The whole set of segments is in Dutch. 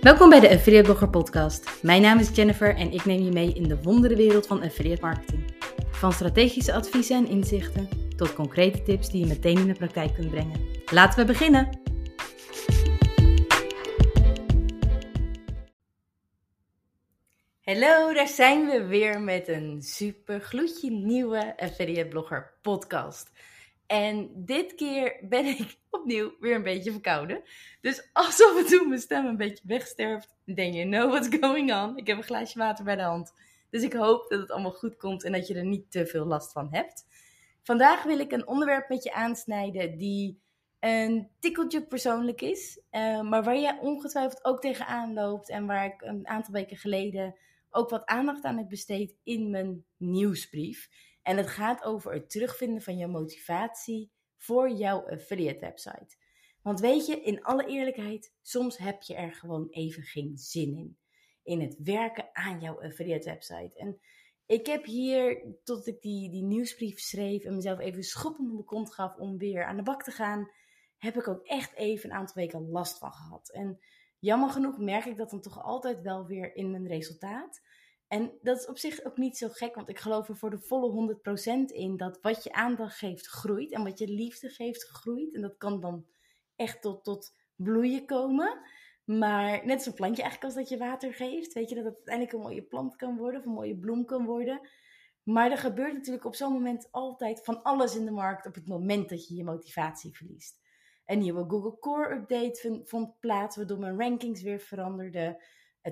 Welkom bij de Affiliate Blogger Podcast. Mijn naam is Jennifer en ik neem je mee in de wonderenwereld van affiliate marketing. Van strategische adviezen en inzichten tot concrete tips die je meteen in de praktijk kunt brengen. Laten we beginnen! Hallo, daar zijn we weer met een super gloedje nieuwe Affiliate Blogger podcast. En dit keer ben ik opnieuw weer een beetje verkouden. Dus alsof het toen mijn stem een beetje wegsterft, denk je, know what's going on. Ik heb een glaasje water bij de hand. Dus ik hoop dat het allemaal goed komt en dat je er niet te veel last van hebt. Vandaag wil ik een onderwerp met je aansnijden die een tikkeltje persoonlijk is. Uh, maar waar je ongetwijfeld ook tegenaan loopt. En waar ik een aantal weken geleden ook wat aandacht aan heb besteed in mijn nieuwsbrief. En het gaat over het terugvinden van je motivatie voor jouw affiliate website. Want weet je, in alle eerlijkheid, soms heb je er gewoon even geen zin in. In het werken aan jouw affiliate website. En ik heb hier, tot ik die, die nieuwsbrief schreef en mezelf even schop op de kont gaf om weer aan de bak te gaan, heb ik ook echt even een aantal weken last van gehad. En jammer genoeg merk ik dat dan toch altijd wel weer in mijn resultaat. En dat is op zich ook niet zo gek, want ik geloof er voor de volle 100% in dat wat je aandacht geeft groeit en wat je liefde geeft groeit. En dat kan dan echt tot, tot bloeien komen. Maar net zo'n plantje eigenlijk als dat je water geeft. Weet je dat het uiteindelijk een mooie plant kan worden of een mooie bloem kan worden. Maar er gebeurt natuurlijk op zo'n moment altijd van alles in de markt op het moment dat je je motivatie verliest. Een nieuwe Google Core update vond plaats, waardoor mijn rankings weer veranderden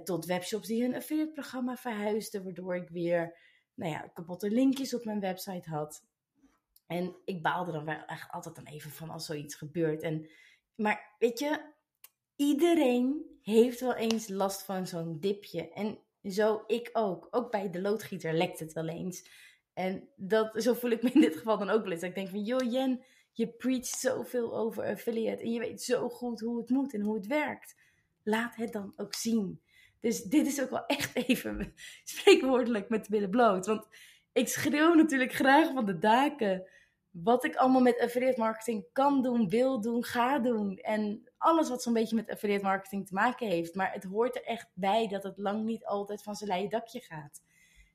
tot webshops die hun affiliate programma verhuisden, waardoor ik weer nou ja, kapotte linkjes op mijn website had. En ik baalde dan wel echt altijd dan even van als zoiets gebeurt. En, maar weet je, iedereen heeft wel eens last van zo'n dipje. En zo ik ook. Ook bij de loodgieter lekt het wel eens. En dat, zo voel ik me in dit geval dan ook wel eens. Ik denk van, joh Jen, je preacht zoveel over affiliate. En je weet zo goed hoe het moet en hoe het werkt. Laat het dan ook zien. Dus dit is ook wel echt even spreekwoordelijk met billen bloot. Want ik schreeuw natuurlijk graag van de daken wat ik allemaal met affiliate marketing kan doen, wil doen, ga doen. En alles wat zo'n beetje met affiliate marketing te maken heeft. Maar het hoort er echt bij dat het lang niet altijd van zijn leien dakje gaat.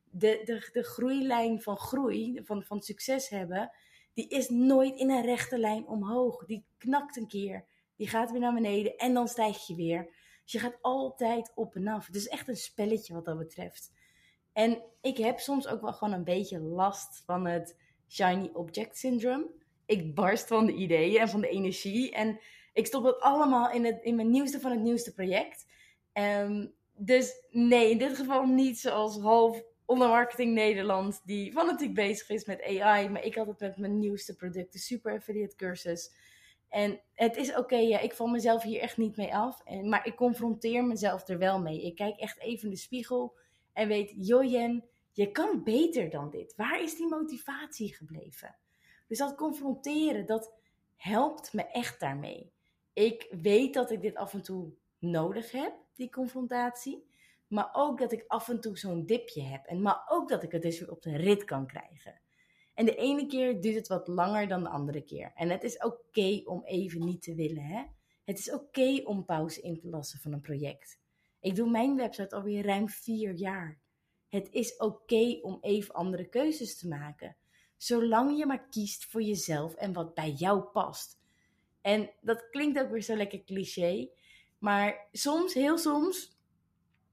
De, de, de groeilijn van groei, van, van succes hebben, die is nooit in een rechte lijn omhoog. Die knakt een keer, die gaat weer naar beneden en dan stijg je weer. Dus je gaat altijd op en af. Het is echt een spelletje wat dat betreft. En ik heb soms ook wel gewoon een beetje last van het shiny object syndrome. Ik barst van de ideeën en van de energie. En ik stop het allemaal in, het, in mijn nieuwste van het nieuwste project. Um, dus nee, in dit geval niet zoals half ondermarketing Nederland, die fanatiek bezig is met AI. Maar ik had het met mijn nieuwste product, de Super Affiliate cursus. En het is oké, ik val mezelf hier echt niet mee af. En, maar ik confronteer mezelf er wel mee. Ik kijk echt even in de spiegel en weet, Jojen, je kan beter dan dit. Waar is die motivatie gebleven? Dus dat confronteren, dat helpt me echt daarmee. Ik weet dat ik dit af en toe nodig heb, die confrontatie. Maar ook dat ik af en toe zo'n dipje heb. En maar ook dat ik het dus weer op de rit kan krijgen. En de ene keer duurt het wat langer dan de andere keer. En het is oké om even niet te willen. Hè? Het is oké om pauze in te lassen van een project. Ik doe mijn website alweer ruim vier jaar. Het is oké om even andere keuzes te maken. Zolang je maar kiest voor jezelf en wat bij jou past. En dat klinkt ook weer zo lekker cliché. Maar soms, heel soms,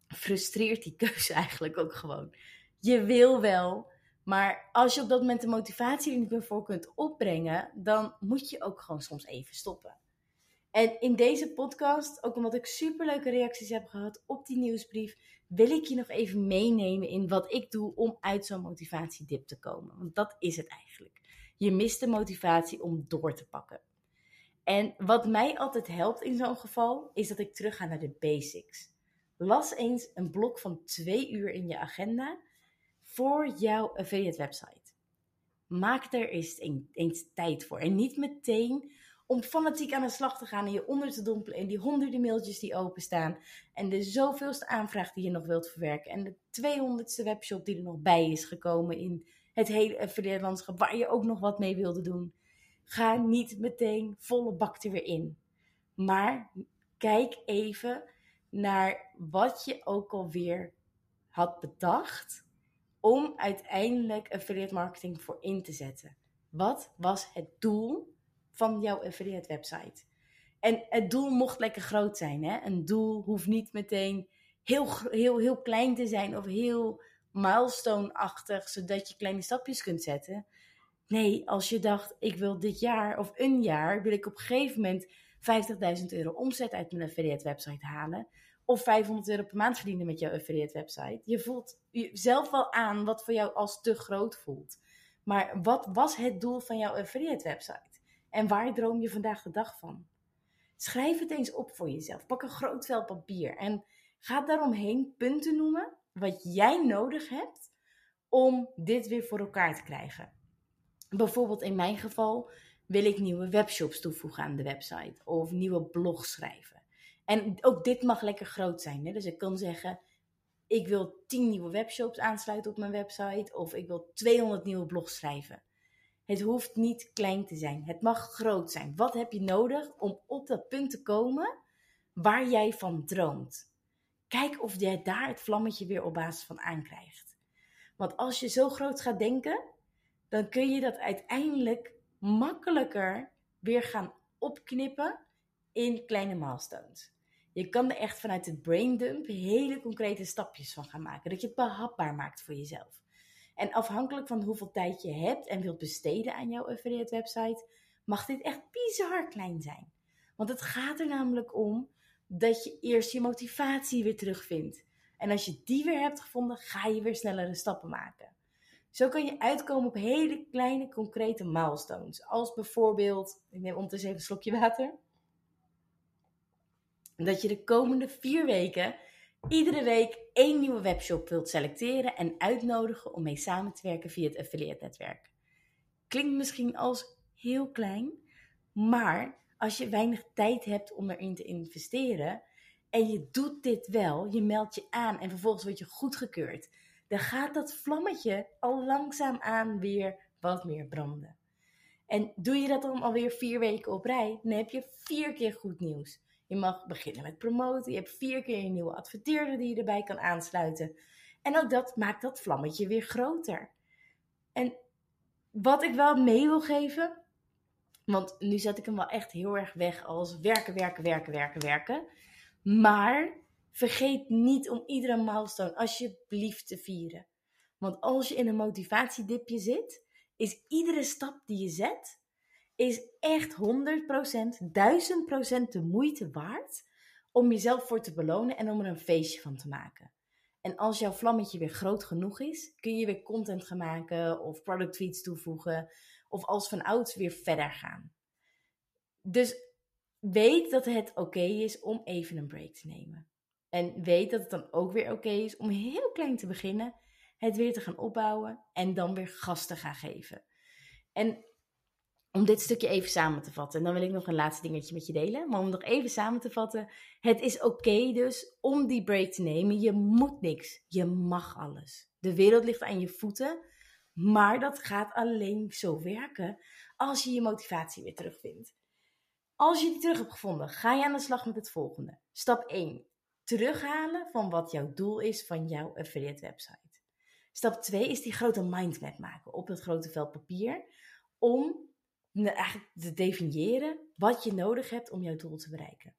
frustreert die keuze eigenlijk ook gewoon. Je wil wel, maar als je op dat moment de motivatie er niet meer voor kunt opbrengen, dan moet je ook gewoon soms even stoppen. En in deze podcast, ook omdat ik superleuke reacties heb gehad op die nieuwsbrief, wil ik je nog even meenemen in wat ik doe om uit zo'n motivatiedip te komen. Want dat is het eigenlijk. Je mist de motivatie om door te pakken. En wat mij altijd helpt in zo'n geval, is dat ik terug ga naar de basics. Las eens een blok van twee uur in je agenda voor jouw affiliate website. Maak er eens, tijd voor. En niet meteen om fanatiek aan de slag te gaan en je onder te dompelen in die honderden mailtjes die openstaan. En de zoveelste aanvraag die je nog wilt verwerken. En de 200ste webshop die er nog bij is gekomen in het hele affiliate landschap waar je ook nog wat mee wilde doen. Ga niet meteen volle bak er weer in. Maar kijk even naar wat je ook alweer had bedacht om uiteindelijk affiliate marketing voor in te zetten. Wat was het doel van jouw affiliate website? En het doel mocht lekker groot zijn. Hè? Een doel hoeft niet meteen heel, heel, heel klein te zijn of heel milestone-achtig, zodat je kleine stapjes kunt zetten. Nee, als je dacht, ik wil dit jaar of een jaar, wil ik op een gegeven moment 50.000 euro omzet uit mijn affiliate website halen. Of 500 euro per maand verdienen met jouw affiliate website. Je voelt zelf wel aan wat voor jou als te groot voelt. Maar wat was het doel van jouw affiliate website? En waar droom je vandaag de dag van? Schrijf het eens op voor jezelf. Pak een groot vel papier en ga daaromheen punten noemen wat jij nodig hebt om dit weer voor elkaar te krijgen. Bijvoorbeeld in mijn geval wil ik nieuwe webshops toevoegen aan de website of nieuwe blogs schrijven. En ook dit mag lekker groot zijn. Hè? Dus ik kan zeggen, ik wil 10 nieuwe webshops aansluiten op mijn website of ik wil 200 nieuwe blogs schrijven. Het hoeft niet klein te zijn. Het mag groot zijn. Wat heb je nodig om op dat punt te komen waar jij van droomt? Kijk of jij daar het vlammetje weer op basis van aankrijgt. Want als je zo groot gaat denken, dan kun je dat uiteindelijk makkelijker weer gaan opknippen in kleine milestones. Je kan er echt vanuit het braindump hele concrete stapjes van gaan maken. Dat je het behapbaar maakt voor jezelf. En afhankelijk van hoeveel tijd je hebt en wilt besteden aan jouw affiliate website, mag dit echt bizar klein zijn. Want het gaat er namelijk om dat je eerst je motivatie weer terugvindt. En als je die weer hebt gevonden, ga je weer snellere stappen maken. Zo kan je uitkomen op hele kleine, concrete milestones. Als bijvoorbeeld, ik neem ondertussen even een slokje water. Dat je de komende vier weken iedere week één nieuwe webshop wilt selecteren en uitnodigen om mee samen te werken via het affiliate netwerk. Klinkt misschien als heel klein, maar als je weinig tijd hebt om erin te investeren en je doet dit wel, je meldt je aan en vervolgens word je goedgekeurd, dan gaat dat vlammetje al langzaam aan weer wat meer branden. En doe je dat dan alweer vier weken op rij, dan heb je vier keer goed nieuws. Je mag beginnen met promoten. Je hebt vier keer een nieuwe adverteerder die je erbij kan aansluiten. En ook dat maakt dat vlammetje weer groter. En wat ik wel mee wil geven, want nu zet ik hem wel echt heel erg weg als werken, werken, werken, werken, werken. Maar vergeet niet om iedere milestone alsjeblieft te vieren. Want als je in een motivatiedipje zit, is iedere stap die je zet is echt 100%, 1000% de moeite waard om jezelf voor te belonen en om er een feestje van te maken. En als jouw vlammetje weer groot genoeg is, kun je weer content gaan maken of product tweets toevoegen of als van ouds weer verder gaan. Dus weet dat het oké is om even een break te nemen. En weet dat het dan ook weer oké is om heel klein te beginnen, het weer te gaan opbouwen en dan weer gas te gaan geven. En om dit stukje even samen te vatten. En dan wil ik nog een laatste dingetje met je delen. Maar om nog even samen te vatten. Het is oké dus om die break te nemen. Je moet niks. Je mag alles. De wereld ligt aan je voeten. Maar dat gaat alleen zo werken als je je motivatie weer terugvindt. Als je die terug hebt gevonden, ga je aan de slag met het volgende. Stap 1. Terughalen van wat jouw doel is van jouw affiliate website. Stap 2 is die grote mindmap maken op het grote vel papier. Om eigenlijk te definiëren wat je nodig hebt om jouw doel te bereiken.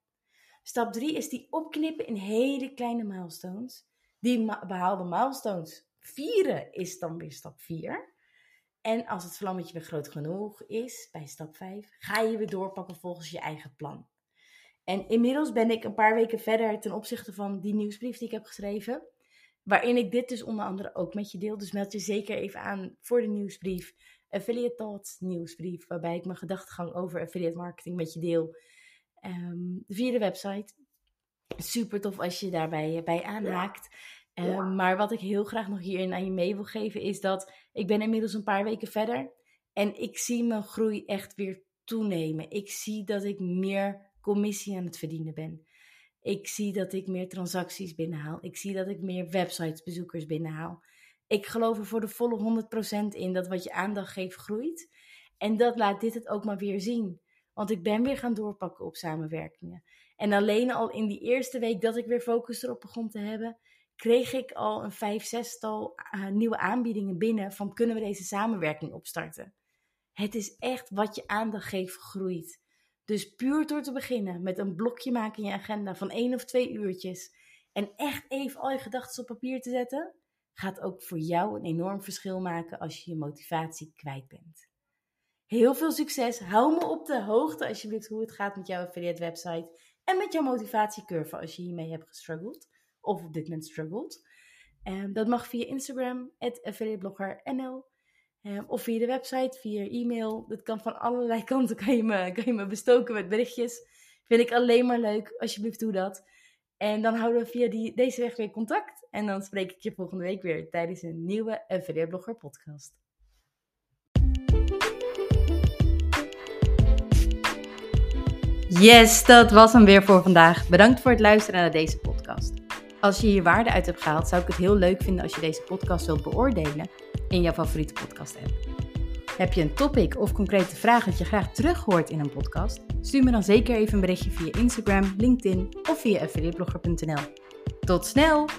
Stap 3 is die opknippen in hele kleine milestones. Die behaalde milestones vieren is dan weer stap 4. En als het vlammetje weer groot genoeg is, bij stap 5, ga je weer doorpakken volgens je eigen plan. En inmiddels ben ik een paar weken verder ten opzichte van die nieuwsbrief die ik heb geschreven. Waarin ik dit dus onder andere ook met je deel. Dus meld je zeker even aan voor de nieuwsbrief. Affiliate Thoughts nieuwsbrief, waarbij ik mijn gedachtegang over affiliate marketing met je deel um, via de website. Super tof als je daarbij eh, bij aanhaakt. Um, maar wat ik heel graag nog hierin aan je mee wil geven is dat ik ben inmiddels een paar weken verder en ik zie mijn groei echt weer toenemen. Ik zie dat ik meer commissie aan het verdienen ben. Ik zie dat ik meer transacties binnenhaal. Ik zie dat ik meer websitesbezoekers binnenhaal. Ik geloof er voor de volle 100% in dat wat je aandacht geeft groeit. En dat laat dit het ook maar weer zien. Want ik ben weer gaan doorpakken op samenwerkingen. En alleen al in die eerste week dat ik weer focus erop begon te hebben, kreeg ik al een vijf, zestal uh, nieuwe aanbiedingen binnen van kunnen we deze samenwerking opstarten. Het is echt wat je aandacht geeft groeit. Dus puur door te beginnen met een blokje maken in je agenda van één of twee uurtjes en echt even al je gedachten op papier te zetten, gaat ook voor jou een enorm verschil maken als je je motivatie kwijt bent. Heel veel succes. Hou me op de hoogte alsjeblieft hoe het gaat met jouw affiliate website en met jouw motivatiecurve als je hiermee hebt gestruggeld of op dit moment struggelt. Um, dat mag via Instagram, affiliateblogger.nl. Um, of via de website, via e-mail. Dat kan van allerlei kanten, kan je, me, kan je me bestoken met berichtjes. Vind ik alleen maar leuk, alsjeblieft doe dat. En dan houden we via die, deze weg weer contact. En dan spreek ik je volgende week weer tijdens een nieuwe Affiliate Blogger podcast. Yes, dat was hem weer voor vandaag. Bedankt voor het luisteren naar deze podcast. Als je hier waarde uit hebt gehaald, zou ik het heel leuk vinden als je deze podcast wilt beoordelen in jouw favoriete podcast app. Heb je een topic of concrete vraag dat je graag terug hoort in een podcast? Stuur me dan zeker even een berichtje via Instagram, LinkedIn of via affiliateblogger.nl. Tot snel!